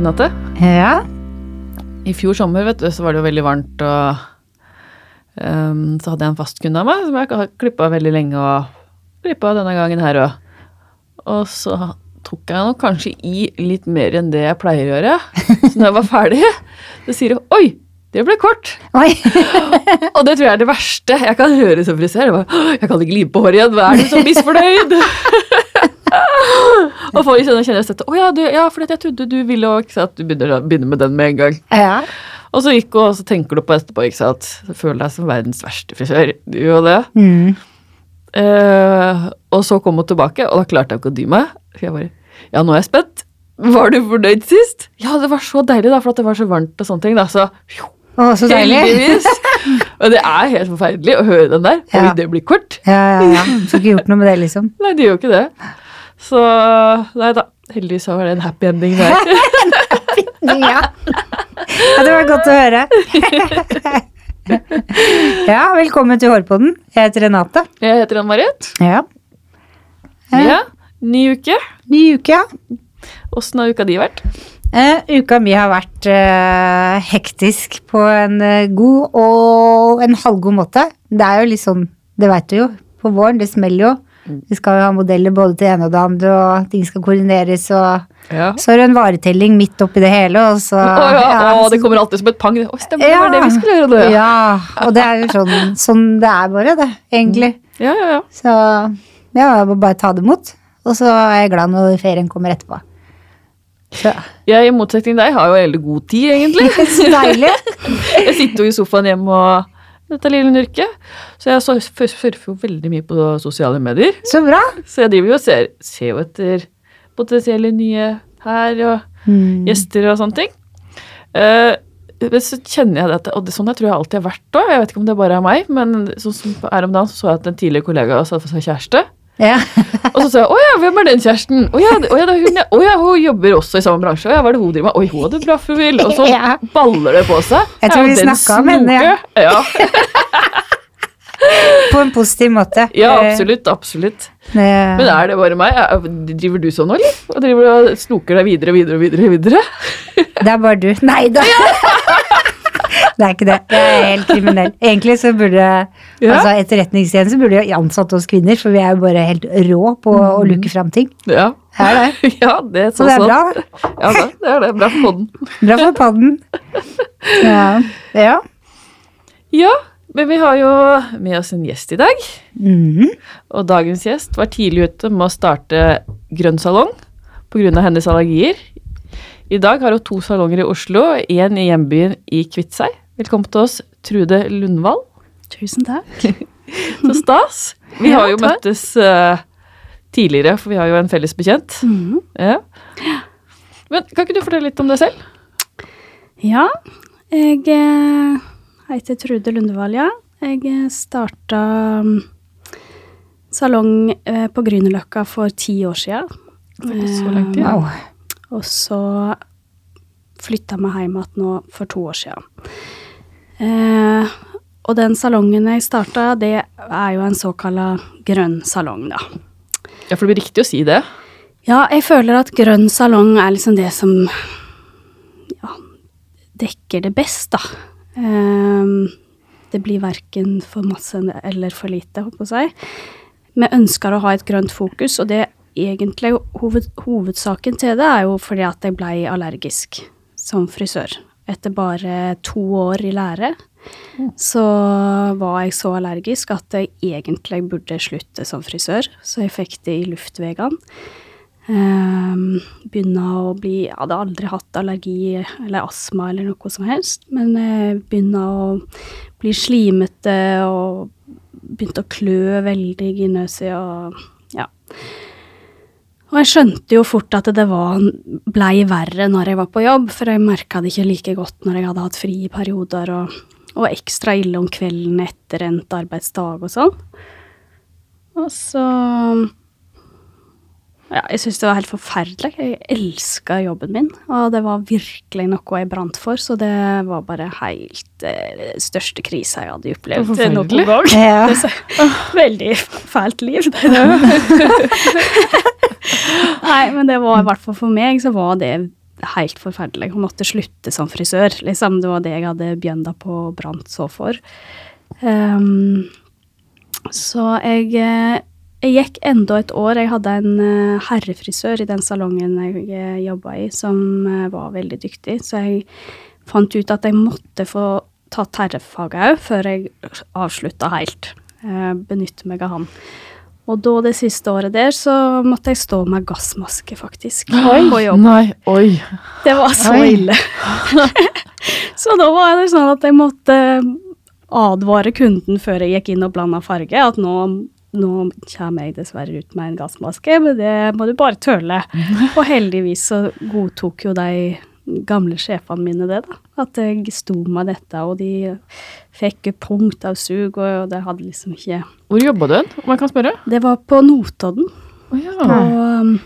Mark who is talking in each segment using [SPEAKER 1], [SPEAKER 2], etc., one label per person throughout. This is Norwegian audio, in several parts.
[SPEAKER 1] Renate.
[SPEAKER 2] Ja.
[SPEAKER 1] I fjor sommer vet du, så var det jo veldig varmt, og um, så hadde jeg en fast kunde av meg som jeg har klippa veldig lenge, og klippa denne gangen her òg. Og så tok jeg nok kanskje i litt mer enn det jeg pleier å gjøre. Så når jeg var ferdig, så sier hun 'oi, det ble kort'. Og det tror jeg er det verste jeg kan høre som frisør. Det bare, «Åh, Jeg kan ikke lime på håret igjen, hva er du så misfornøyd? og folk kjenner, kjenner dette. Å ja, du, ja, for jeg trodde du ville også, ikke sant? Du begynner, begynner med den med en gang.
[SPEAKER 2] Ja.
[SPEAKER 1] Og så gikk hun, og så tenker du på etterpå, ikke sant. Du føler deg som verdens verste frisør. Du og det.
[SPEAKER 2] Mm.
[SPEAKER 1] Uh, og så kom hun tilbake, og da klarte jeg ikke å dy meg. For jeg bare Ja, nå er jeg spent. Var du fornøyd sist? Ja, det var så deilig, da, for at det var så varmt og sånne ting. da, så
[SPEAKER 2] Å, så deilig.
[SPEAKER 1] Og det er helt forferdelig å høre den der. Oi,
[SPEAKER 2] Ja.
[SPEAKER 1] det blir kort.
[SPEAKER 2] Ja, ja, ja. Får ikke gjort noe med det, liksom.
[SPEAKER 1] Nei, det gjør jo ikke det. Så nei da. Heldigvis så var det en happy ending der.
[SPEAKER 2] Ja. ja det var godt å høre. ja, velkommen til Hårpodden. Jeg heter Renate.
[SPEAKER 1] Jeg heter Ann-Marit.
[SPEAKER 2] Ja. Ja.
[SPEAKER 1] Ja. Ny uke.
[SPEAKER 2] Ny uke, ja.
[SPEAKER 1] Åssen har uka di vært?
[SPEAKER 2] Eh, uka mi har vært eh, hektisk på en eh, god og en halvgod måte. Det er jo litt sånn, det veit du jo, på våren, det smeller jo. Vi skal jo ha modeller både til det ene og det andre, og ting skal koordineres, og
[SPEAKER 1] Ja.
[SPEAKER 2] så er det en varetelling midt oppi det hele, og så
[SPEAKER 1] Å ja,
[SPEAKER 2] ja,
[SPEAKER 1] å, det kommer alltid som et pang. Å, stemmer, det var det vi skulle gjøre. Det.
[SPEAKER 2] Ja, og det er jo sånn, sånn det er bare, det, egentlig.
[SPEAKER 1] Ja, ja, ja.
[SPEAKER 2] Så ja, jeg må bare ta det imot. Og så er jeg glad når ferien kommer etterpå. Så,
[SPEAKER 1] Jeg, i motsetning til deg, har jo veldig god tid, egentlig.
[SPEAKER 2] så deilig.
[SPEAKER 1] Jeg sitter jo i sofaen hjemme og dette lille nurket. Så jeg surfer jo veldig mye på sosiale medier.
[SPEAKER 2] Så bra.
[SPEAKER 1] Så jeg driver jo og ser, ser jo etter potensielle nye her og
[SPEAKER 2] Mm.
[SPEAKER 1] gjester og sånne ting. Eh, men så kjenner jeg det at Og det, sånn jeg tror jeg alltid har vært òg. Jeg vet ikke om det bare er meg, men sånn som er om dagen så, så jeg at en tidligere kollega også hadde fått seg kjæreste.
[SPEAKER 2] Ja.
[SPEAKER 1] Og så sa jeg 'Å ja, hvem er den kjæresten?' 'Å ja, det- ja, er hun, ja. Å ja, hun jobber også i samme bransje.' 'Å ja, hva er det hun driver med?' 'Oi, hun hadde bra profil.' Og så
[SPEAKER 2] Ja.
[SPEAKER 1] baller det på seg.
[SPEAKER 2] Jeg tror vi snakka om henne, ja.
[SPEAKER 1] ja.
[SPEAKER 2] På en positiv måte.
[SPEAKER 1] Ja, absolutt. absolutt. Men er det bare meg? Er- Driver du sånn nå, eller? Og driver du og snoker deg videre og videre og videre? videre?
[SPEAKER 2] Det er bare du. Nei da! Det er ikke det. Jeg er helt kriminell. Egentlig så burde
[SPEAKER 1] Ja.
[SPEAKER 2] altså Etterretningstjenesten burde jo ansatt oss kvinner, for vi er jo bare helt rå på å luke fram ting.
[SPEAKER 1] Ja.
[SPEAKER 2] Her, det?
[SPEAKER 1] ja, det er
[SPEAKER 2] Så
[SPEAKER 1] så
[SPEAKER 2] det er bra.
[SPEAKER 1] Ja, da, det er det. Bra for podden.
[SPEAKER 2] Bra for padden. Ja. ja.
[SPEAKER 1] Ja, men vi har jo med oss en gjest i dag.
[SPEAKER 2] Mm.
[SPEAKER 1] Og dagens gjest var tidlig ute med å starte grønn salong pga. hennes allergier. I dag har hun to salonger i Oslo, én i hjembyen i Kviteseid. Velkommen til oss, Trude Lundvall.
[SPEAKER 3] Tusen takk.
[SPEAKER 1] Så stas. Vi har jo møttes uh, tidligere, for vi har jo en felles bekjent.
[SPEAKER 3] Mhm.
[SPEAKER 1] Ja. Men kan ikke du fortelle litt om deg selv?
[SPEAKER 3] Ja, jeg eh, heter Trude Lundevall, ja. Jeg starta mm, salong eh, på Grünerløkka for ti år sia.
[SPEAKER 1] Så lenge tid.
[SPEAKER 2] Wow.
[SPEAKER 3] Og så flytta vi hjem igjen nå for to år sia. Eh, og den salongen jeg starta, det er jo en såkalla grønn salong, da.
[SPEAKER 1] Ja, for det blir riktig å si det.
[SPEAKER 3] Ja, jeg føler at grønn salong er liksom det som ja, dekker det best, da. Eh, det blir verken for masse eller for lite, håper jeg å si. Vi ønsker å ha et grønt fokus, og det egentlig hoved, hovedsaken til det er jo fordi at jeg ble allergisk som frisør. Etter bare to år i lære så var jeg så allergisk at jeg egentlig burde slutte som frisør, så jeg fikk det i luftveiene. Um, begynne å bli Jeg hadde aldri hatt allergi eller astma eller noe som helst, men jeg begynne å bli slimete og begynte å klø veldig i nøset og ja. Og jeg skjønte jo fort at det var, blei verre når jeg var på jobb, for jeg merka det ikke like godt når jeg hadde hatt fri i perioder, og, og ekstra ille om kvelden etter endt arbeidsdag og sånn. Og så ja, jeg syntes det var helt forferdelig. Jeg elska jobben min, og det var virkelig noe jeg brant for, så det var bare helt eh, største krisa jeg hadde opplevd noen gang.
[SPEAKER 2] Ja.
[SPEAKER 3] Det er så, veldig fælt liv. Nei, men det var i hvert fall for meg, så var det helt forferdelig. Hun måtte slutte som frisør, liksom. Det var det jeg hadde bjønda på og brant så for. Um, så jeg, eh, jeg gikk enda et år. Jeg hadde en eh, herrefrisør i den salongen jeg uh, jobba i, som eh, var veldig dyktig. Så jeg fant ut at jeg måtte få tatt herrefaget òg, før jeg avslutta helt. Benytte meg av han. Og da det siste året der, så måtte jeg stå med gassmaske, faktisk. På jobb.
[SPEAKER 1] Nei, oi.
[SPEAKER 3] Det var så
[SPEAKER 2] Oi.
[SPEAKER 3] ille. så da var det sånn at jeg måtte advare kunden før jeg gikk inn og blanda farge, at nå, nå kommer jeg dessverre ut med en gassmaske, men det må du bare tøle. Og heldigvis så godtok jo de gamle sjefene mine det, da. At jeg sto med dette, og de fikk punkt av sug, og det hadde liksom ikke
[SPEAKER 1] Hvor jobba du hen, om jeg kan spørre?
[SPEAKER 3] Det var på Notodden.
[SPEAKER 1] Oh, ja.
[SPEAKER 3] Og um,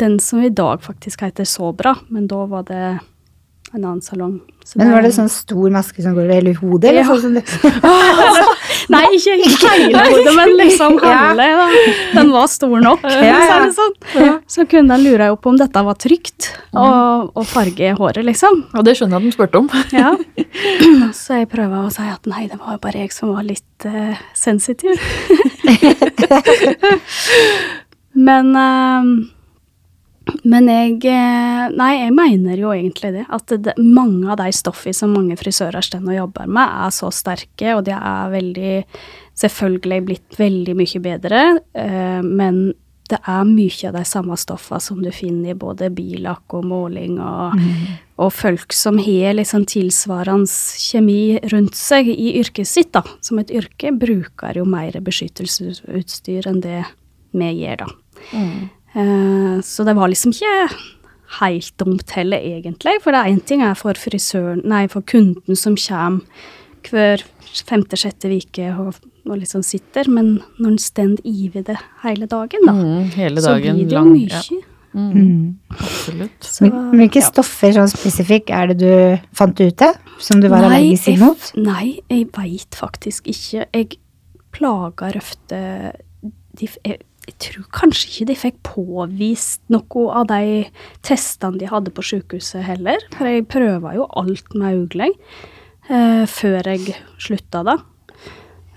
[SPEAKER 3] den som i dag faktisk heter Sobra, men da var det en annen salong. Så
[SPEAKER 2] Men var det sånn stor maske som går over hele hodet? Eller
[SPEAKER 3] Ja.
[SPEAKER 2] sånn som det?
[SPEAKER 3] Nei, ikke hele hodet, men liksom
[SPEAKER 2] Ja.
[SPEAKER 3] halve. Da. Den var stor nok,
[SPEAKER 2] Ja,
[SPEAKER 3] så
[SPEAKER 2] ja.
[SPEAKER 3] sånn. Så kunne den lure på om dette var trygt, og, og farge i håret, liksom.
[SPEAKER 1] Og det skjønner jeg at den spurte om.
[SPEAKER 3] Ja. Så jeg prøver å si at nei, det var bare jeg som var litt uh, sensitiv. men eh, men jeg eh, Nei, jeg mener jo egentlig det. At det, mange av de stoffene som mange frisører står og jobber med, er så sterke, og de er veldig Selvfølgelig blitt veldig mye bedre, eh, men det er mye av de samme stoffene som du finner i både billakk og måling, og, og folk som har liksom tilsvarende kjemi rundt seg i yrket sitt, da, som et yrke, bruker jo mer beskyttelsesutstyr enn det vi gjør, da. Eh, så det var liksom ikke helt dumt heller, egentlig. For det er én ting er for frisøren, nei, for kunden som kommer hver femte-sjette uke og, og liksom sitter, men når en står i det hele dagen, da,
[SPEAKER 1] Mm, hele
[SPEAKER 3] så blir det jo
[SPEAKER 1] lang.
[SPEAKER 3] mye.
[SPEAKER 1] Ja. Mm,
[SPEAKER 2] Mm.
[SPEAKER 1] absolutt.
[SPEAKER 3] Så,
[SPEAKER 2] Hvil- Hvilke
[SPEAKER 3] ja.
[SPEAKER 2] stoffer sånn spesifikk er det du fant ut av, som du var
[SPEAKER 3] Nei,
[SPEAKER 2] allergisk mot?
[SPEAKER 3] Nei, jeg veit faktisk ikke. Jeg plager Røfte de, jeg, jeg tror kanskje ikke de fikk påvist noe av de testene de hadde på sykehuset heller. For jeg prøva jo alt mulig eh, før jeg slutta da.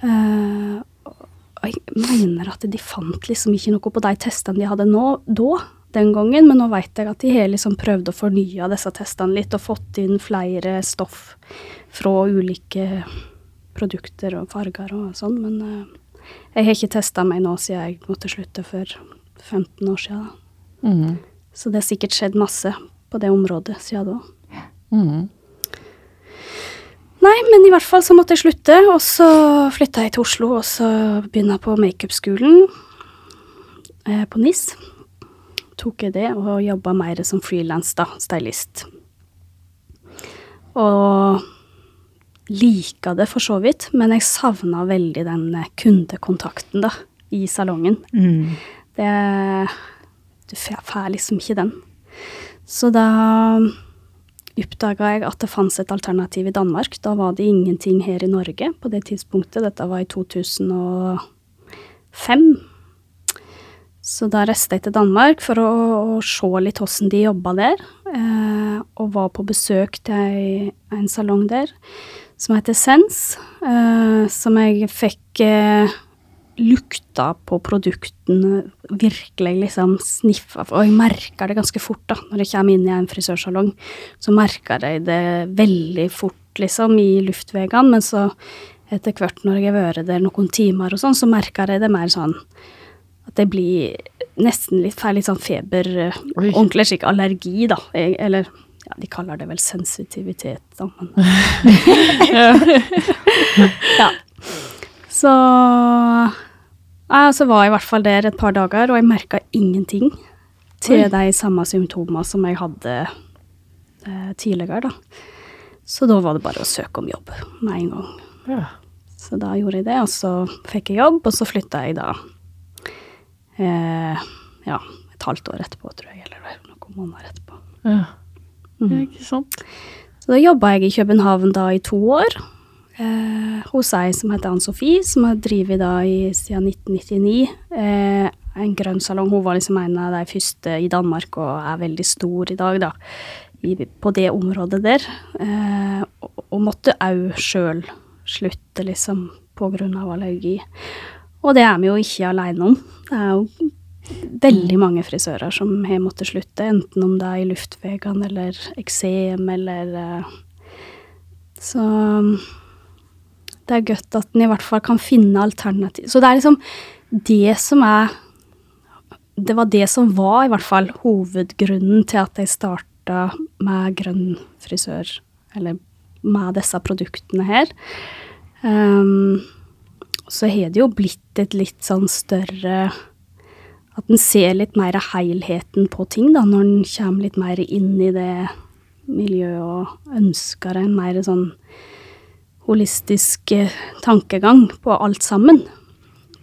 [SPEAKER 3] Eh, og jeg mener at de fant liksom ikke noe på de testene de hadde nå, da, den gangen, men nå vet jeg at de har liksom prøvd å fornye disse testene litt og fått inn flere stoff fra ulike produkter og farger og sånn, men eh, jeg har ikke testa meg nå siden jeg måtte slutte for 15 år siden.
[SPEAKER 1] Mm.
[SPEAKER 3] Så det har sikkert skjedd masse på det området siden da.
[SPEAKER 1] Mm.
[SPEAKER 3] Nei, men i hvert fall så måtte jeg slutte, og så flytta jeg til Oslo, og så begynna på makeupskolen eh, på NIS. Tok jeg det, og jobba mer som frilans, da, stylist. Og lika det for så vidt, men jeg savna veldig den eh, kundekontakten, da, i salongen.
[SPEAKER 2] Mm.
[SPEAKER 3] Det Du får liksom ikke den. Så da oppdaga jeg at det fantes et alternativ i Danmark. Da var det ingenting her i Norge på det tidspunktet. Dette var i 2005. Så da reiste jeg til Danmark for å, å se litt hvordan de jobba der. Eh, og var på besøk til ei, en salong der som heter Sens. Eh, som jeg fikk eh, lukta på produktene, virkelig liksom sniffa Og jeg merka det ganske fort, da. Når jeg kommer inn i en frisørsalong, så merker jeg det veldig fort, liksom, i luftveiene. Men så etter hvert, når jeg har vært der noen timer og sånn, så merker jeg det mer sånn at det blir nesten litt litt sånn feber, eh,
[SPEAKER 1] Oi.
[SPEAKER 3] ordentlig slik allergi, da. Jeg, eller ja, de kaller det vel sensitivitet, da, Ja. Så ja, så var jeg i hvert fall der et par dager, og jeg merka ingenting til
[SPEAKER 1] Oi.
[SPEAKER 3] de samme symptomene som jeg hadde eh, tidligere, da. Så da var det bare å søke om jobb med en gang.
[SPEAKER 1] Ja.
[SPEAKER 3] Så da gjorde jeg det, og så fikk jeg jobb, og så flytta jeg da eh, ja, et halvt år etterpå, tror jeg, eller noen måneder etterpå.
[SPEAKER 1] Ja. Ja, ikke sant.
[SPEAKER 3] Så da jobba jeg i København da i to år. Eh, hos ei som heter Ann-Sofie, som har drevet da i, siden 1999. Eh, en grønn salong. Hun var liksom en av de første i Danmark og er veldig stor i dag, da. I, på det området der. Eh, og, og måtte òg sjøl slutte, liksom, på grunn av allergi. Og det er vi jo ikke aleine om. Det er jo veldig mange frisører som har måttet slutte, enten om det er i luftveiene eller eksem eller eh, Så det er godt at en i hvert fall kan finne alternativ. Så det er liksom det som er Det var det som var i hvert fall hovedgrunnen til at jeg starta med grønn frisør, eller med disse produktene her. Um, så har det jo blitt et litt sånn større At en ser litt mer helheten på ting, da, når en kommer litt mer inn i det miljøet og ønsker en mer sånn holistisk eh, tankegang på alt sammen.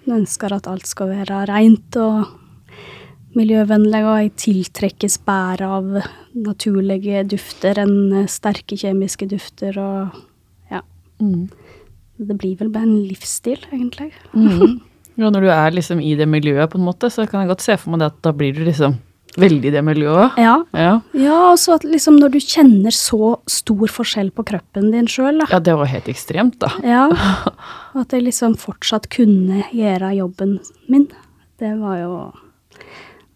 [SPEAKER 3] En ønsker at alt skal være rent og miljøvennlig, og jeg tiltrekkes bare av naturlige dufter enn sterke kjemiske dufter og ja.
[SPEAKER 1] Mm.
[SPEAKER 3] Det blir vel bare en livsstil, egentlig.
[SPEAKER 1] Mm. Ja, når du er liksom i det miljøet, på en måte, så kan jeg godt se for meg det at da blir du liksom veldig i det miljøet.
[SPEAKER 3] Ja.
[SPEAKER 1] Ja.
[SPEAKER 3] ja, og så at liksom når du kjenner så stor forskjell på kroppen din sjøl, da.
[SPEAKER 1] ja, det var helt ekstremt, da.
[SPEAKER 3] Ja. At jeg liksom fortsatt kunne gjøre jobben min. Det var jo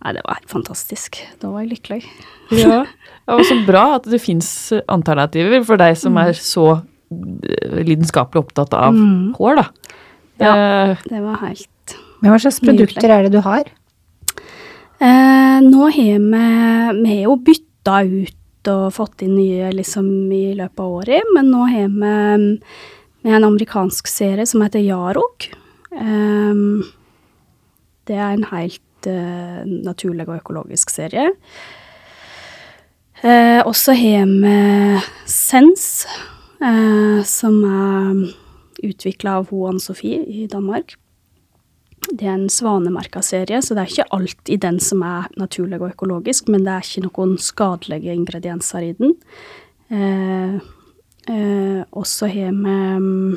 [SPEAKER 3] Nei, det var helt fantastisk. Da var jeg lykkelig.
[SPEAKER 1] Ja, det var så bra at det fins alternativer for deg som er så eh, lidenskapelig opptatt av
[SPEAKER 3] Mm.
[SPEAKER 1] hår, da. Ja,
[SPEAKER 3] Det var helt
[SPEAKER 2] Men hva slags produkter er det du har?
[SPEAKER 3] eh, Nå har vi Vi har jo bytta ut og fått inn nye liksom i løpet av året, men nå har vi en amerikansk serie som heter Yarok. Ehm, det er en helt eh, naturlig og økologisk serie. Eh, og så har vi Sense, eh, som er utvikla av ho Anne Sofie i Danmark. Det er en svanemerka serie, så det er ikke alt i den som er naturlig og økologisk, men det er ikke noen skadelige ingredienser i den. Eh, eh, og så har vi mm,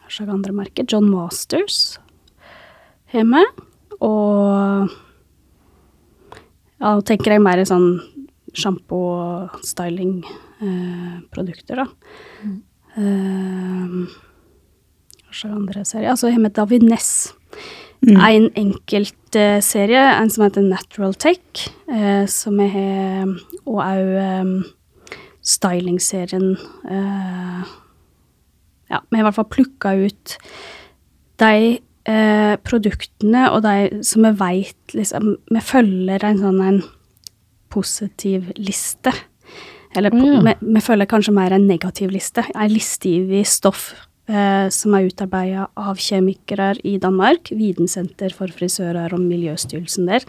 [SPEAKER 3] Hva slags andre merker? John Masters har vi. Og ja, nå tenker jeg mer i sånn sjampo- og stylingprodukter, da. Eh, hva slags andre serier? Altså, jeg har med Davines. En enkelt uh, serie, en som heter Natural Tech, uh, som jeg har Og òg um, stylingserien uh, Ja, vi har i hvert fall plukka ut de eh, produktene og de som vi veit liksom Vi følger en sånn en positiv liste. Eller po- vi, vi følger kanskje mer en negativ liste. En liste over stoff eh, som er utarbeida av kjemikere i Danmark. Vidensenter for frisører og Miljøstyrelsen der.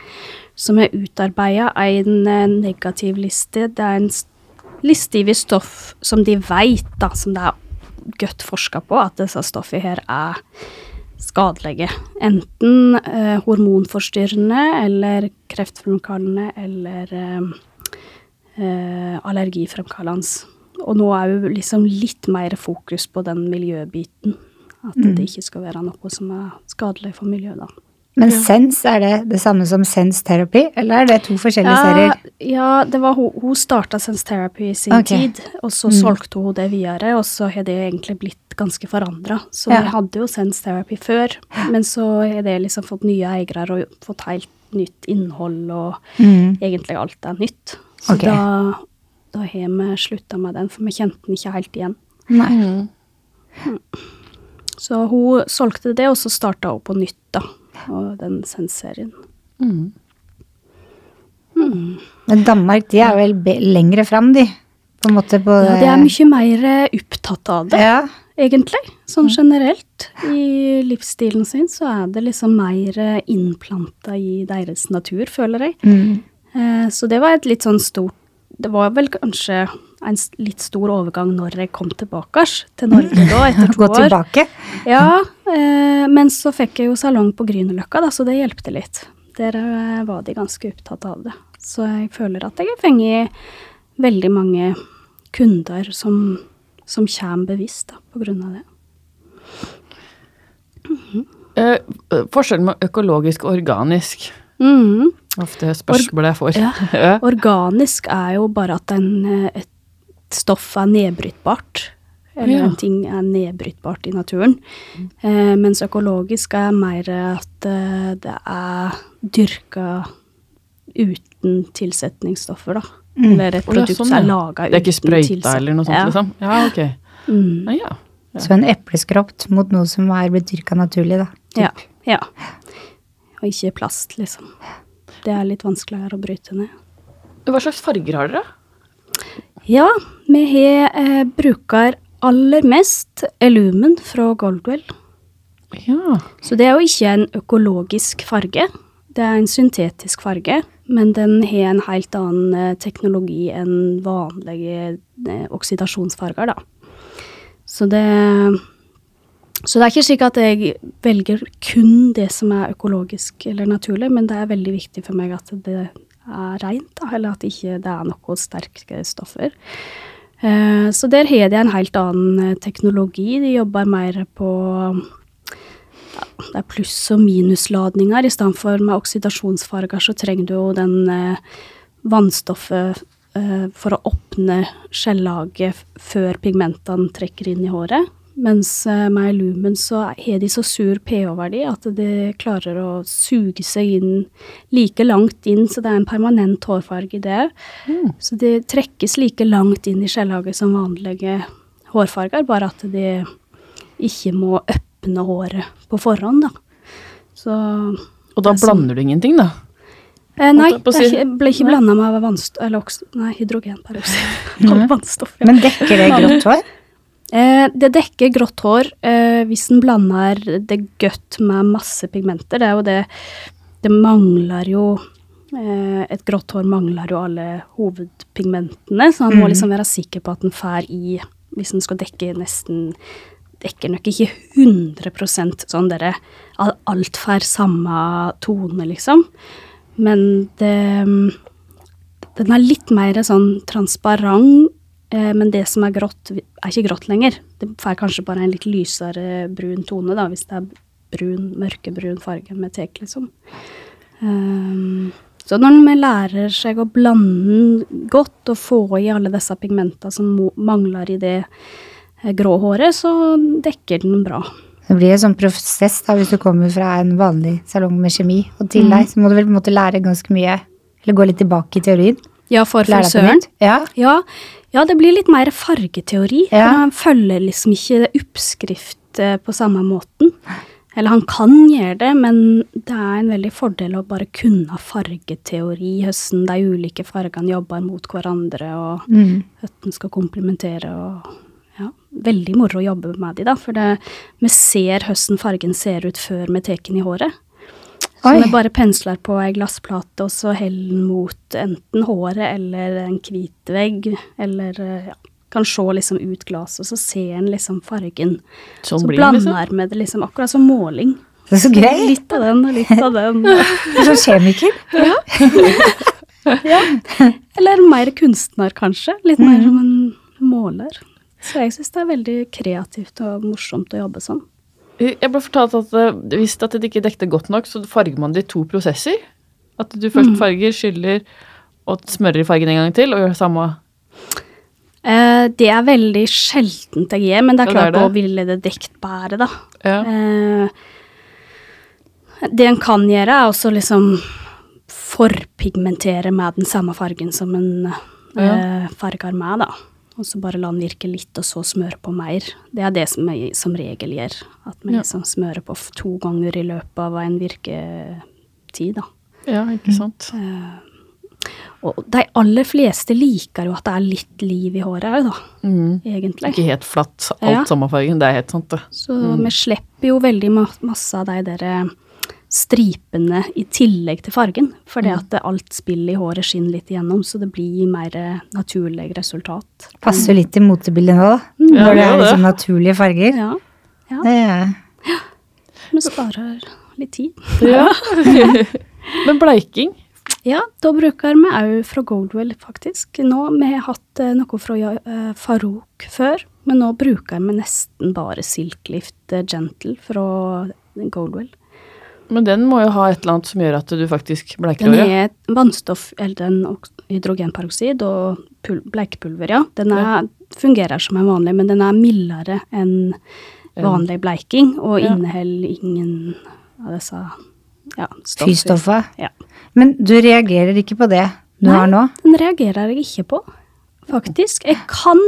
[SPEAKER 3] Som har utarbeida en eh, negativ liste. Det er en liste over stoff som de veit, som det er godt forska på, at disse stoffene her er skadelige. Enten eh, hormonforstyrrende eller kreftfremkallende eller eh, eh, allergifremkallende. Og nå er jo liksom litt mer fokus på den miljøbiten. At det ikke skal være noe som er skadelig for miljøet, da.
[SPEAKER 2] Men SENS, er det det samme som Sense Therapy, eller er det to forskjellige serier?
[SPEAKER 3] ja, det var hun, hun starta Sense Therapy i sin
[SPEAKER 2] okay.
[SPEAKER 3] tid, og så solgte hun det videre, og så har det egentlig blitt ganske forandra. Så
[SPEAKER 2] Ja.
[SPEAKER 3] vi hadde jo Sense Therapy før, men så har det liksom fått nye eiere og fått helt nytt innhold, og
[SPEAKER 2] Mm.
[SPEAKER 3] egentlig alt er nytt. Så
[SPEAKER 2] okay.
[SPEAKER 3] da, da har vi slutta med den, for vi kjente den ikke helt igjen.
[SPEAKER 2] Nei.
[SPEAKER 3] Så hun solgte det, og så starta hun på nytt, da. Og den senserien.
[SPEAKER 1] Mm. mm.
[SPEAKER 2] Men Danmark, de er vel lengre fram, de. På en måte på
[SPEAKER 3] Ja, de er mye mer eh, opptatt av det.
[SPEAKER 2] Ja.
[SPEAKER 3] egentlig. Sånn generelt. I livsstilen sin så er det liksom mer innplanta i deres natur, føler jeg.
[SPEAKER 2] Mm.
[SPEAKER 3] Eh, Så det var et litt sånn stort Det var vel kanskje en litt stor overgang når jeg kom tilbake til Norge da, etter to
[SPEAKER 2] Gå
[SPEAKER 3] år.
[SPEAKER 2] tilbake.
[SPEAKER 3] Ja, eh, men så fikk jeg jo salong på Grünerløkka, da, så det hjelpte litt. Der eh, var de ganske opptatt av det. Så jeg føler at jeg har fengt veldig mange kunder som, som kommer bevisst da, på grunn av det.
[SPEAKER 1] Eh, forskjellen med økologisk og organisk.
[SPEAKER 3] Mhm.
[SPEAKER 1] Ofte spørsmål jeg får.
[SPEAKER 3] Ja.
[SPEAKER 1] Ja.
[SPEAKER 3] Organisk er jo bare at en, eh, et stoff er nedbrytbart. Eller
[SPEAKER 1] Ja.
[SPEAKER 3] en ting er nedbrytbart i naturen. Eh, mens økologisk er mer at eh, det er dyrka uten tilsetningsstoffer, da. Eller et produkt
[SPEAKER 1] sånn,
[SPEAKER 3] som er
[SPEAKER 1] ja.
[SPEAKER 3] laga uten
[SPEAKER 1] Det er ikke sprøyta eller noe sånt,
[SPEAKER 3] ja.
[SPEAKER 1] liksom? Ja, ok.
[SPEAKER 3] Mm.
[SPEAKER 1] Ja, ja.
[SPEAKER 2] Så en epleskropt mot noe som er blitt dyrka naturlig, da.
[SPEAKER 3] Ja. ja. Og ikke plast, liksom. Det er litt vanskeligere å bryte ned.
[SPEAKER 1] Hva slags farger har dere?
[SPEAKER 3] Ja, vi har eh, bruker aller mest Illumen fra Goldwell.
[SPEAKER 1] Ja.
[SPEAKER 3] Så det er jo ikke en økologisk farge. Det er en syntetisk farge, men den har en helt annen eh, teknologi enn vanlige eh, oksidasjonsfarger, da. Så det Så det er ikke slik at jeg velger kun det som er økologisk eller naturlig, men det er veldig viktig for meg at det er rent, da, eller at ikke det er noe sterke stoffer. Eh, Så der har de en helt annen eh, teknologi. De jobber mer på ja, det er pluss- og minusladninger. I stedet for med oksidasjonsfarger så trenger du jo den eh, vannstoffet for å åpne skjellaget før pigmentene trekker inn i håret. Mens eh, med lumen så har de så sur pH-verdi at de klarer å suge seg inn like langt inn, så det er en permanent hårfarge i det. Så de trekkes like langt inn i skjellaget som vanlige hårfarger, bare at de ikke må øpne håret på forhånd, da. Så
[SPEAKER 1] Og da
[SPEAKER 3] Det sånn-
[SPEAKER 1] blander du ingenting, da?
[SPEAKER 3] eh, Nei, det er ikke, ble ikke blanda med vannstoff Eller også, nei, hydrogenperoksid. Vannstoff. Ja.
[SPEAKER 2] Men dekker det grått hår?
[SPEAKER 3] Eh, det dekker grått hår eh, hvis en blander det godt med masse pigmenter. Det er jo det Det mangler jo eh, Et grått hår mangler jo alle hovedpigmentene, så han må
[SPEAKER 2] Mhm.
[SPEAKER 3] liksom være sikker på at en får i Hvis en skal dekke nesten Dekker nok ikke 100% sånn dere Alt får samme tone, liksom. Men det Den er litt mer sånn transparent, men det som er grått, er ikke grått lenger. Det får kanskje bare en litt lysere brun tone, da, hvis det er brun, mørkebrun farge med tek, liksom. Ehm, så når vi lærer seg å blande den godt og få i alle disse pigmentene som mangler i det eh, grå håret, så dekker den bra.
[SPEAKER 2] Det blir en sånn prosess da, hvis du kommer fra en vanlig salong med kjemi, og til deg, så må du vel på en måte lære ganske mye, eller gå litt tilbake i teorien.
[SPEAKER 3] Ja, for frisøren.
[SPEAKER 2] Ja.
[SPEAKER 3] Ja, ja, det blir litt mer fargeteori.
[SPEAKER 2] Ja.
[SPEAKER 3] For han følger liksom ikke oppskrift eh, på samme måten. Eller han kan gjøre det, men det er en veldig fordel å bare kunne fargeteori, hvordan de ulike fargene jobber mot hverandre, og
[SPEAKER 2] Mm.
[SPEAKER 3] hvordan skal komplementere. og ja, Veldig moro å jobbe med de da, for det, vi ser hvordan fargen ser ut før vi tar den i håret.
[SPEAKER 2] Oi.
[SPEAKER 3] vi bare pensler på ei glassplate, og så heller den mot enten håret eller en hvit vegg, eller eh, ja, kan se liksom ut glasset, og så ser en liksom fargen.
[SPEAKER 1] Sånn
[SPEAKER 3] så
[SPEAKER 1] blir det, liksom.
[SPEAKER 3] med det liksom, akkurat som måling.
[SPEAKER 2] Det er så gøy!
[SPEAKER 3] Litt av den og litt av den.
[SPEAKER 2] Du er sånn kjemiker.
[SPEAKER 3] Ja, Eller mer kunstner, kanskje. Litt mer som en måler. Så jeg syns det er veldig kreativt og morsomt å jobbe sånn.
[SPEAKER 1] Jeg ble fortalt at eh, hvis at det ikke dekte godt nok, så farger man det i to prosesser. At du
[SPEAKER 3] Mm.
[SPEAKER 1] først farger, skyller og smører fargen en gang til, og gjør det samme
[SPEAKER 3] Eh, det er veldig sjeldent jeg gjør, men det er
[SPEAKER 1] Ja, det er
[SPEAKER 3] klart
[SPEAKER 1] å
[SPEAKER 3] ville det dekt bedre, da.
[SPEAKER 1] ja.
[SPEAKER 3] Eh, det en kan gjøre, er også liksom forpigmentere med den samme fargen som en eh, farger med, da. Og så bare la den virke litt, og så smøre på mer. Det er det som jeg som regel gjør. At man
[SPEAKER 1] Ja.
[SPEAKER 3] liksom smører på to ganger i løpet av en virketid, da.
[SPEAKER 1] ja, ikke sant.
[SPEAKER 3] Og de aller fleste liker jo at det er litt liv i håret òg, da.
[SPEAKER 1] Mm.
[SPEAKER 3] Egentlig.
[SPEAKER 1] Ikke helt flatt, alt
[SPEAKER 3] Ja.
[SPEAKER 1] samme fargen. Det er helt sant, det.
[SPEAKER 3] Så vi slipper jo veldig ma masse av de der eh, stripene i tillegg til fargen. Fordi at alt spillet i håret skinner litt igjennom, så det blir mer eh, naturlig resultat.
[SPEAKER 2] Passer jo litt til motebildet nå, da.
[SPEAKER 1] Ja,
[SPEAKER 2] Når det
[SPEAKER 1] det
[SPEAKER 2] er liksom naturlige farger.
[SPEAKER 3] Ja,
[SPEAKER 2] Det er
[SPEAKER 3] Men sparer litt tid.
[SPEAKER 1] Ja. Men bleiking
[SPEAKER 3] Ja, da bruker vi òg fra Goldwell, faktisk. Nå, Vi har hatt eh, noe fra uh, Farouk før, men nå bruker vi nesten bare Silklift eh, Gentle fra Goldwell.
[SPEAKER 1] Men den må jo ha et eller annet som gjør at du faktisk bleiker
[SPEAKER 3] Den
[SPEAKER 1] er
[SPEAKER 3] er vannstoff, eller en oks- hydrogenperoksid og pul bleikpulver, ja. Den er, fungerer som en vanlig, men den er mildere enn vanlig bleiking, og
[SPEAKER 1] Ja.
[SPEAKER 3] inneholder ingen av disse ja, stoffer. Ja.
[SPEAKER 2] Men du reagerer ikke på det du
[SPEAKER 3] Nei.
[SPEAKER 2] har nå?
[SPEAKER 3] Den reagerer jeg ikke på, faktisk. Jeg kan,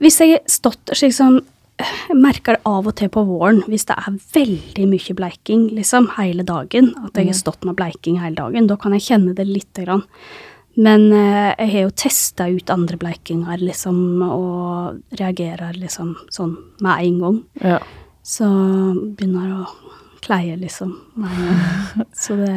[SPEAKER 3] hvis jeg har stått slik som merker det av og til på våren, hvis det er veldig mye bleiking liksom, hele dagen, at jeg har stått med bleiking hele dagen, da kan jeg kjenne det lite grann. Men eh, jeg har jo testa ut andre bleikinger, liksom, og reagerer liksom sånn med en gang.
[SPEAKER 1] Ja.
[SPEAKER 3] Så begynner å kleie, liksom. med en gang. Så det,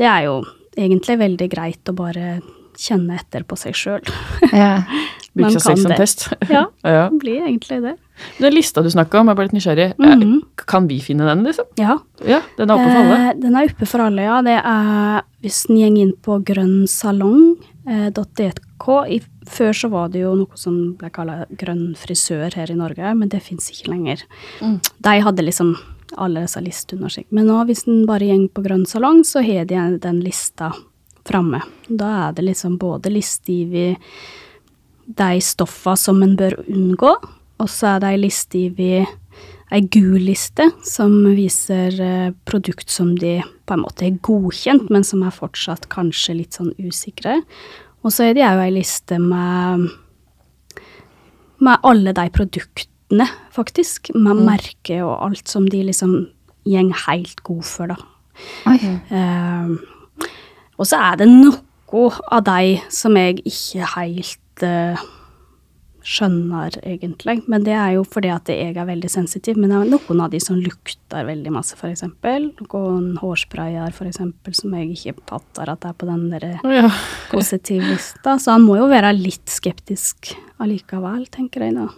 [SPEAKER 3] det er jo egentlig veldig greit å bare kjenne etter på seg sjøl.
[SPEAKER 2] Ja.
[SPEAKER 1] Som
[SPEAKER 3] det.
[SPEAKER 1] test.
[SPEAKER 3] Ja,
[SPEAKER 1] ja.
[SPEAKER 3] det blir egentlig det.
[SPEAKER 1] Den lista du snakka om, jeg bare litt nysgjerrig.
[SPEAKER 3] Mm
[SPEAKER 1] -hmm. Kan vi finne den, liksom?
[SPEAKER 3] Ja.
[SPEAKER 1] Ja, den er oppe for alle.
[SPEAKER 3] Eh, den er oppe for alle, ja. Det er hvis en går inn på grønnsalong.dk. I, før så var det jo noe som ble kalla grønn frisør her i Norge, men det fins ikke lenger.
[SPEAKER 1] Mm.
[SPEAKER 3] De hadde liksom alle disse listene under seg. Men nå, hvis en bare går på grønn salong, så har de den lista framme. Da er det liksom både liste over de stoffa som en bør unngå, og så er det ei liste vi ei gul liste som viser eh, produkt som de på en måte er godkjent, men som er fortsatt kanskje litt sånn usikre. Og så er det òg ei liste med, med alle de produktene, faktisk. Med merke og alt som de liksom gjeng helt god for, da.
[SPEAKER 2] Okay.
[SPEAKER 3] Uh, og så er det noe av de som jeg ikke helt eh, skjønner, egentlig. Men det er jo fordi at jeg er veldig sensitiv. Men det er noen av de som lukter veldig masse, eksempel. Noen hårsprayer, eksempel, som jeg ikke fatter at er på den der
[SPEAKER 1] Å, ja.
[SPEAKER 3] positivlista. Så han må jo være litt skeptisk allikevel, tenker jeg da.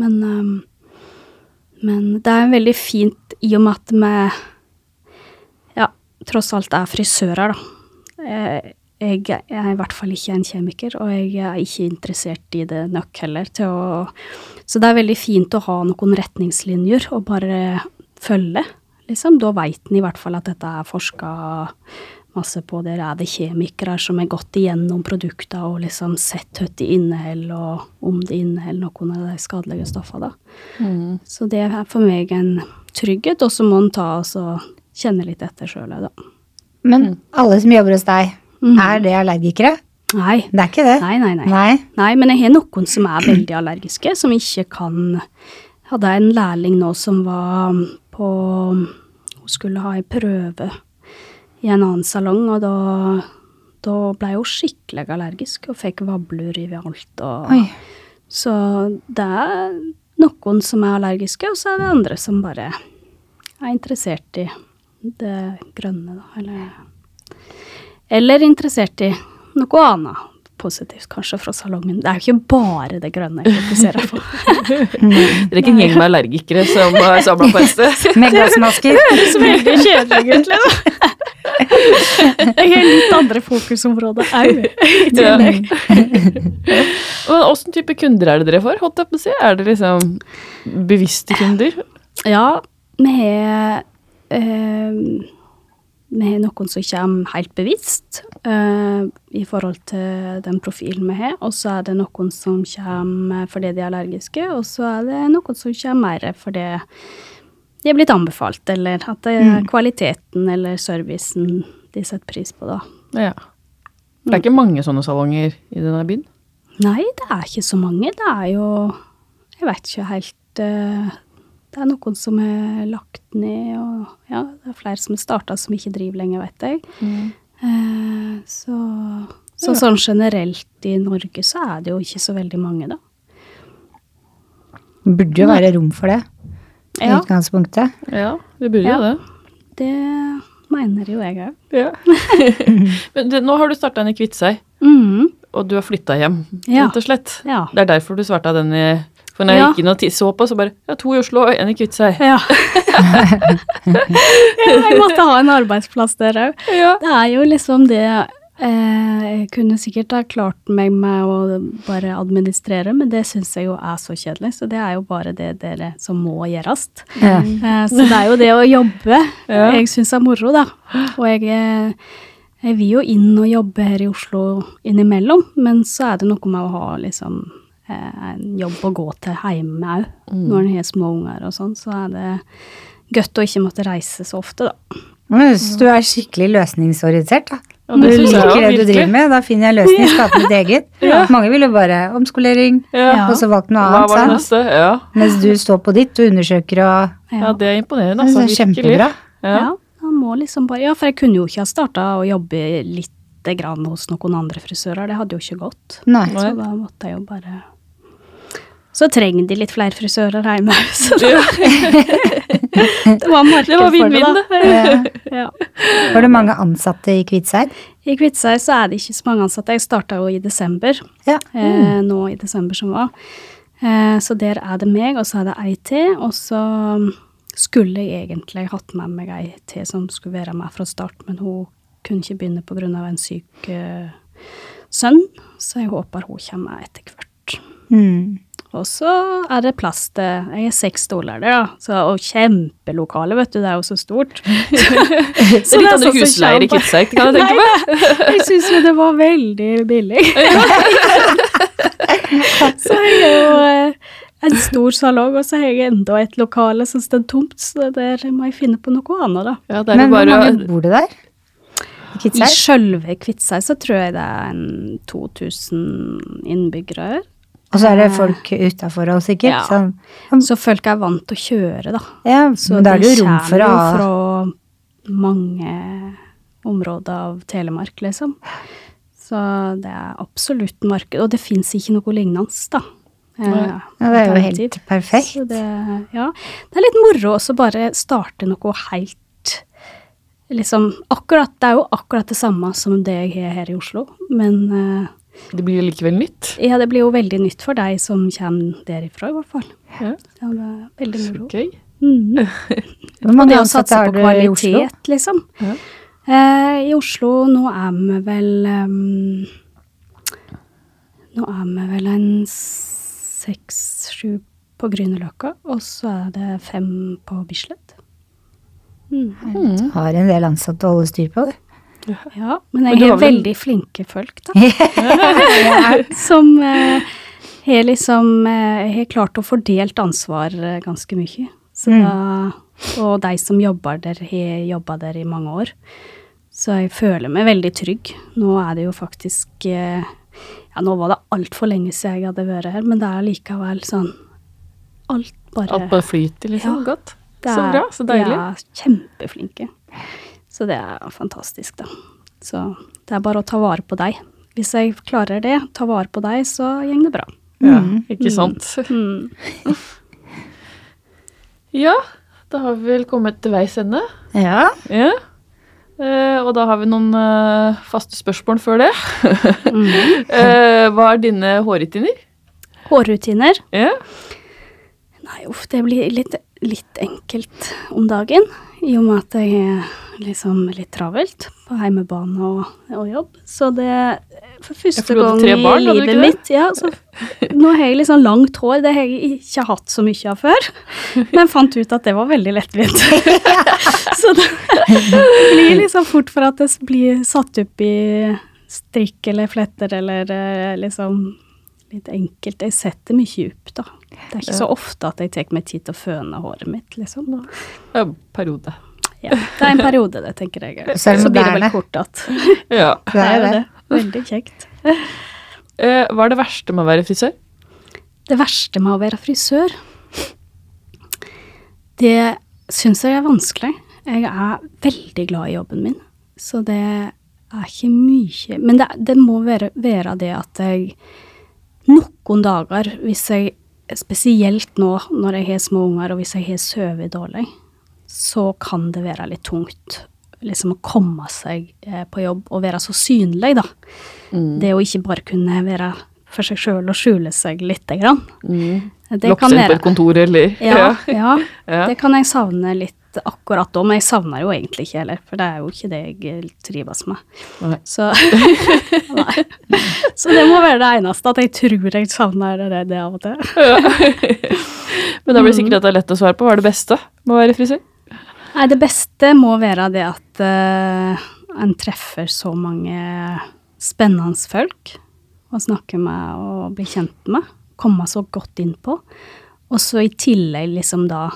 [SPEAKER 3] Men, um, men det er veldig fint i og med at vi ja, tross alt er frisører, da. Eh, Jeg er i hvert fall ikke en kjemiker, og jeg er ikke interessert i det nok heller. Til å, så det er veldig fint å ha noen retningslinjer og bare følge, liksom. Da veit en i hvert fall at dette er forska masse på. Der er det kjemikere som har gått igjennom produkter og liksom sett hva de inneholder, og om det inneholder noen av de skadelige stoffene. da.
[SPEAKER 1] Mm.
[SPEAKER 3] Så det er for meg en trygghet, og så må en ta og kjenne litt etter sjøl, da.
[SPEAKER 2] Men alle som jobber hos deg,
[SPEAKER 3] Mhm.
[SPEAKER 2] er det allergikere?
[SPEAKER 3] Nei.
[SPEAKER 2] Det er ikke det?
[SPEAKER 3] Nei, nei, nei.
[SPEAKER 2] Nei.
[SPEAKER 3] Nei, men jeg har noen som er veldig allergiske, som ikke kan Hadde en lærling nå som var på Hun skulle ha ei prøve i en annen salong, og da, da ble hun skikkelig allergisk og fikk vabler overalt. Og,
[SPEAKER 2] Oi.
[SPEAKER 3] Så det er noen som er allergiske, og så er det andre som bare er interessert i det grønne, da. Eller, eller interessert i noe annet positivt, kanskje, fra salongen. Det er jo ikke bare det grønne jeg fokuserer på.
[SPEAKER 1] Dere er ikke en gjeng med allergikere som er samla på et sted?
[SPEAKER 2] Med glassmasker?
[SPEAKER 3] Det høres veldig kjedelig, egentlig. da. Jeg har litt andre fokusområder òg, i
[SPEAKER 1] Ja.
[SPEAKER 3] tillegg.
[SPEAKER 1] Åssen type kunder er det dere får? Holdt jeg på å si? Er det liksom bevisste kunder?
[SPEAKER 3] Ja, vi har eh, Vi har noen som kommer helt bevisst uh, i forhold til den profilen vi har. Og så er det noen som kommer fordi de er allergiske, og så er det noen som kommer mer fordi de er blitt anbefalt, eller at det er kvaliteten eller servicen de setter pris på, da.
[SPEAKER 1] Ja. Det er ikke mange sånne salonger i denne byen?
[SPEAKER 3] Nei, det er ikke så mange. Det er jo Jeg vet ikke helt eh, Det er noen som er lagt ned, og ja, det er flere som er starta som ikke driver lenger, vet jeg. Eh, så så
[SPEAKER 1] Ja.
[SPEAKER 3] sånn generelt i Norge så er det jo ikke så veldig mange, da.
[SPEAKER 2] Burde jo være rom for det i
[SPEAKER 3] Ja,
[SPEAKER 2] utgangspunktet.
[SPEAKER 1] Ja, det burde
[SPEAKER 3] Ja.
[SPEAKER 1] jo det.
[SPEAKER 3] det mener jo jeg òg.
[SPEAKER 1] Ja. Men det, nå har du starta en i Kviteseid,
[SPEAKER 3] Mm,
[SPEAKER 1] og du har flytta hjem,
[SPEAKER 3] Ja.
[SPEAKER 1] rett og slett.
[SPEAKER 3] ja.
[SPEAKER 1] Det er derfor du svarte den i For når jeg
[SPEAKER 3] Ja.
[SPEAKER 1] gikk inn og så på, så bare Ja, to i Oslo og en i Kviteseid.
[SPEAKER 3] Ja. ja, jeg måtte ha en arbeidsplass der òg.
[SPEAKER 1] Ja.
[SPEAKER 3] Det er jo liksom det Eh, jeg kunne sikkert ha klart meg med å bare administrere, men det syns jeg jo er så kjedelig. Så det er jo bare det dere som må gjøres.
[SPEAKER 2] Ja.
[SPEAKER 3] Eh, så det er jo det å jobbe
[SPEAKER 1] Ja.
[SPEAKER 3] jeg syns er moro, da. Og jeg, eh, jeg vil jo inn og jobbe her i Oslo innimellom, men så er det noe med å ha liksom en jobb å gå til hjemme òg. Når en har små unger og sånn, så er det godt å ikke måtte reise så ofte, da.
[SPEAKER 2] Men jeg synes du er skikkelig løsningsorientert, da.
[SPEAKER 1] Ja,
[SPEAKER 2] Du
[SPEAKER 1] det
[SPEAKER 2] liker det du driver med, da finner jeg løsning, skaper mitt eget. Mange vil jo bare omskolering,
[SPEAKER 1] Ja.
[SPEAKER 2] og så valgt noe annet,
[SPEAKER 1] var
[SPEAKER 2] sant?
[SPEAKER 1] Ja.
[SPEAKER 2] Mens du står på ditt og undersøker og
[SPEAKER 1] ja, det er imponerende.
[SPEAKER 2] Det
[SPEAKER 1] Altså,
[SPEAKER 2] er
[SPEAKER 1] virkelig.
[SPEAKER 2] kjempebra.
[SPEAKER 1] Ja.
[SPEAKER 3] Ja, man må liksom bare Ja, for jeg kunne jo ikke ha starta å jobbe lite grann hos noen andre frisører. Det hadde jo ikke gått.
[SPEAKER 2] Nei.
[SPEAKER 3] Så da måtte jeg jo bare Så trenger de litt flere frisører hjemme, så da Det var marked
[SPEAKER 1] Det var
[SPEAKER 3] for det, da.
[SPEAKER 1] det.
[SPEAKER 3] Ja.
[SPEAKER 2] Var det mange ansatte i Kviteseid?
[SPEAKER 3] I Kviteseid så er det ikke så mange ansatte. Jeg starta jo i desember,
[SPEAKER 2] Ja.
[SPEAKER 3] eh, nå i desember som var. Eh, så der er det meg, og så er det ei til. Og så skulle jeg egentlig hatt med meg ei til som skulle være med fra start, men hun kunne ikke begynne pga. en syk eh, sønn, så jeg håper hun kommer etter hvert.
[SPEAKER 2] Mm.
[SPEAKER 3] Og så er det plass til Jeg er seks stoler der, da. Så, og kjempelokale, vet du. Det er jo så stort.
[SPEAKER 1] Så litt andre husleier i Kviteseid, kan jeg tenke meg.
[SPEAKER 3] Jeg syns jo det var veldig billig. så jeg er jo eh, en stor salong, og så har jeg enda et lokale som står tomt, så der må jeg finne på noe annet, da.
[SPEAKER 1] Ja, det er
[SPEAKER 2] Men hvor mange bor det der? I
[SPEAKER 3] I sjølve Kviteseid så tror jeg det er en 2000 innbyggere.
[SPEAKER 2] Og så er det folk utafor oss, sikkert.
[SPEAKER 3] Ja.
[SPEAKER 2] Sånn.
[SPEAKER 3] Så folk er vant til å kjøre, da.
[SPEAKER 2] Ja,
[SPEAKER 3] Så
[SPEAKER 2] men da er det jo rom for å ha
[SPEAKER 3] fra mange områder av Telemark, liksom. Så det er absolutt marked. Og det fins ikke noe lignende, da. Eh,
[SPEAKER 2] Ja, det er jo helt perfekt.
[SPEAKER 3] Så det, ja. det er litt moro også bare starte noe helt Liksom akkurat Det er jo akkurat det samme som det jeg har her i Oslo, men eh,
[SPEAKER 1] Det blir jo likevel nytt.
[SPEAKER 3] ja, det blir jo veldig nytt for deg som kommer derifra, i hvert fall.
[SPEAKER 1] Ja.
[SPEAKER 3] Ja, det er veldig moro.
[SPEAKER 1] Gøy.
[SPEAKER 2] Mm.
[SPEAKER 3] Og det å satse på kvalitet, liksom.
[SPEAKER 1] Ja.
[SPEAKER 3] Eh, I Oslo nå er vi vel um, Nå er vi vel en seks-sju på Grünerløkka, og så er det fem på Bislett. Mm.
[SPEAKER 1] Mm.
[SPEAKER 2] Har en del ansatte å holde styr på. du.
[SPEAKER 3] Ja, men jeg har veldig flinke folk, da. som eh, har liksom eh, har klart å fordelt ansvar eh, ganske mye. Så
[SPEAKER 2] Mm.
[SPEAKER 3] da, og de som jobber der, har jobba der i mange år. Så jeg føler meg veldig trygg. Nå er det jo faktisk eh, Ja, nå var det altfor lenge siden jeg hadde vært her, men det er likevel sånn Alt bare
[SPEAKER 1] Alt bare flyter, liksom.
[SPEAKER 3] Ja.
[SPEAKER 1] Godt. Så bra. Så deilig.
[SPEAKER 3] De er kjempeflinke. Så det er fantastisk, da. Så det er bare å ta vare på deg. Hvis jeg klarer det, ta vare på deg, så går det bra.
[SPEAKER 1] Ja,
[SPEAKER 2] Mm.
[SPEAKER 1] ikke sant.
[SPEAKER 3] Mm.
[SPEAKER 1] Ja, da har vi vel kommet til veis ende.
[SPEAKER 2] Ja.
[SPEAKER 1] Ja. Eh, og da har vi noen eh, faste spørsmål før det.
[SPEAKER 3] Mm.
[SPEAKER 1] Eh, hva er dine hårrutiner?
[SPEAKER 3] Hårrutiner?
[SPEAKER 1] Ja.
[SPEAKER 3] Nei, uff, det blir litt, litt enkelt om dagen. I og med at jeg er liksom litt travelt på heimebane og, og jobb. Så det For første gang i
[SPEAKER 1] barn,
[SPEAKER 3] livet mitt ja, så, Nå har jeg liksom langt hår. Det har jeg ikke hatt så mye av før. Men fant ut at det var veldig lettvint. så det blir liksom fort for at det blir satt opp i strikk eller fletter eller eh, liksom litt enkelt. Jeg setter mye opp, da. Det er ikke så ofte at jeg tar meg tid til å føne håret mitt, liksom.
[SPEAKER 1] Da. periode.
[SPEAKER 3] Ja, det er en periode, det, tenker jeg.
[SPEAKER 2] Så
[SPEAKER 3] blir det vel kort igjen.
[SPEAKER 1] Ja.
[SPEAKER 2] Det er det.
[SPEAKER 3] Veldig kjekt.
[SPEAKER 1] Eh, hva er det verste med å være frisør?
[SPEAKER 3] Det verste med å være frisør, det syns jeg er vanskelig. Jeg er veldig glad i jobben min, så det er ikke mye Men det, det må være, være det at jeg noen dager, hvis jeg spesielt nå når jeg har små unger og hvis jeg har sovet dårlig, så kan det være litt tungt liksom å komme seg eh, på jobb og være så synlig, da.
[SPEAKER 1] Mm.
[SPEAKER 3] Det å ikke bare kunne være for seg sjøl og skjule seg lite grann.
[SPEAKER 1] Mm.
[SPEAKER 3] Det
[SPEAKER 1] Lokke
[SPEAKER 3] kan
[SPEAKER 1] seg inn på et kontor, eller
[SPEAKER 3] ja, ja,
[SPEAKER 1] Ja.
[SPEAKER 3] det kan jeg savne litt akkurat da, men jeg savner jo egentlig ikke heller, for det er jo ikke det jeg trives med.
[SPEAKER 1] Nei.
[SPEAKER 3] Så, nei. Så det må være det eneste, at jeg tror jeg savner det, det av og til.
[SPEAKER 1] Men da blir det sikkert at det er lett å svare på. Hva er det beste med å være frisør?
[SPEAKER 3] Nei, det beste må være det at uh, en treffer så mange spennende folk å snakke med og bli kjent med. Komme så godt innpå. Og så i tillegg liksom da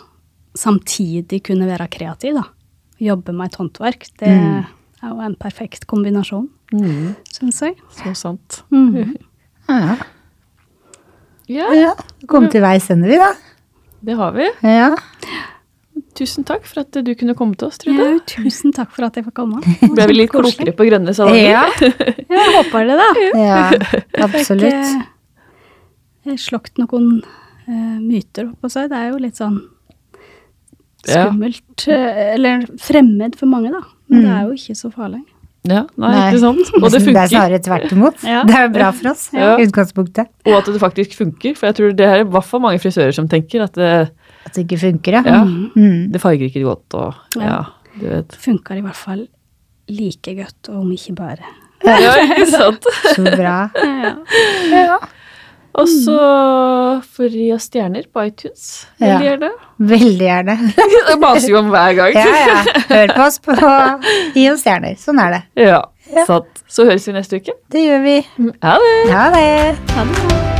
[SPEAKER 3] samtidig kunne være kreativ, da. Jobbe med et håndverk. Det
[SPEAKER 2] Mm.
[SPEAKER 3] er jo en perfekt kombinasjon,
[SPEAKER 1] Mm,
[SPEAKER 3] syns jeg.
[SPEAKER 1] så sant.
[SPEAKER 3] Mm.
[SPEAKER 2] Ja.
[SPEAKER 1] Ja,
[SPEAKER 2] ja. Kom til veis ende, vi, da.
[SPEAKER 1] det har vi.
[SPEAKER 2] Ja.
[SPEAKER 1] Tusen takk for at du kunne komme til oss, Trude.
[SPEAKER 3] Ja, tusen takk for at jeg fikk komme.
[SPEAKER 1] Ble vi litt klokere på grønne salater?
[SPEAKER 2] ja.
[SPEAKER 3] Jeg håper det, da.
[SPEAKER 2] ja. Absolutt.
[SPEAKER 3] Jeg har slått noen uh, myter oppå seg. Det er jo litt sånn skummelt. eh, eller fremmed for mange, da. Men det er jo ikke så farlig.
[SPEAKER 1] Ja, nei,
[SPEAKER 2] Nei.
[SPEAKER 1] ikke sant? Og det
[SPEAKER 2] Det er snarere tvert imot.
[SPEAKER 3] Ja.
[SPEAKER 2] Det er jo bra for oss
[SPEAKER 1] Ja.
[SPEAKER 2] utgangspunktet.
[SPEAKER 1] Og at det faktisk funker. For jeg tror det er i hvert fall mange frisører som tenker at det,
[SPEAKER 2] At det ikke funker, ja.
[SPEAKER 1] ja,
[SPEAKER 2] Mm.
[SPEAKER 1] det farger ikke godt og ja,
[SPEAKER 3] Ja.
[SPEAKER 1] du vet.
[SPEAKER 3] Funker i hvert fall like godt, og om ikke bare.
[SPEAKER 1] Ja, ikke sant?
[SPEAKER 2] Så bra.
[SPEAKER 3] Ja.
[SPEAKER 2] Ja.
[SPEAKER 1] Og så får vi gi oss stjerner på iTunes. Veldig
[SPEAKER 2] Ja.
[SPEAKER 1] gjerne.
[SPEAKER 2] Veldig gjerne.
[SPEAKER 1] Det maser jo om hver gang.
[SPEAKER 2] Ja, ja. Hør på oss på Gi oss stjerner. Sånn er det.
[SPEAKER 1] Ja, sant. Så høres vi neste uke.
[SPEAKER 2] Det gjør vi.
[SPEAKER 1] Ha det!
[SPEAKER 2] Ha det.
[SPEAKER 3] Ha det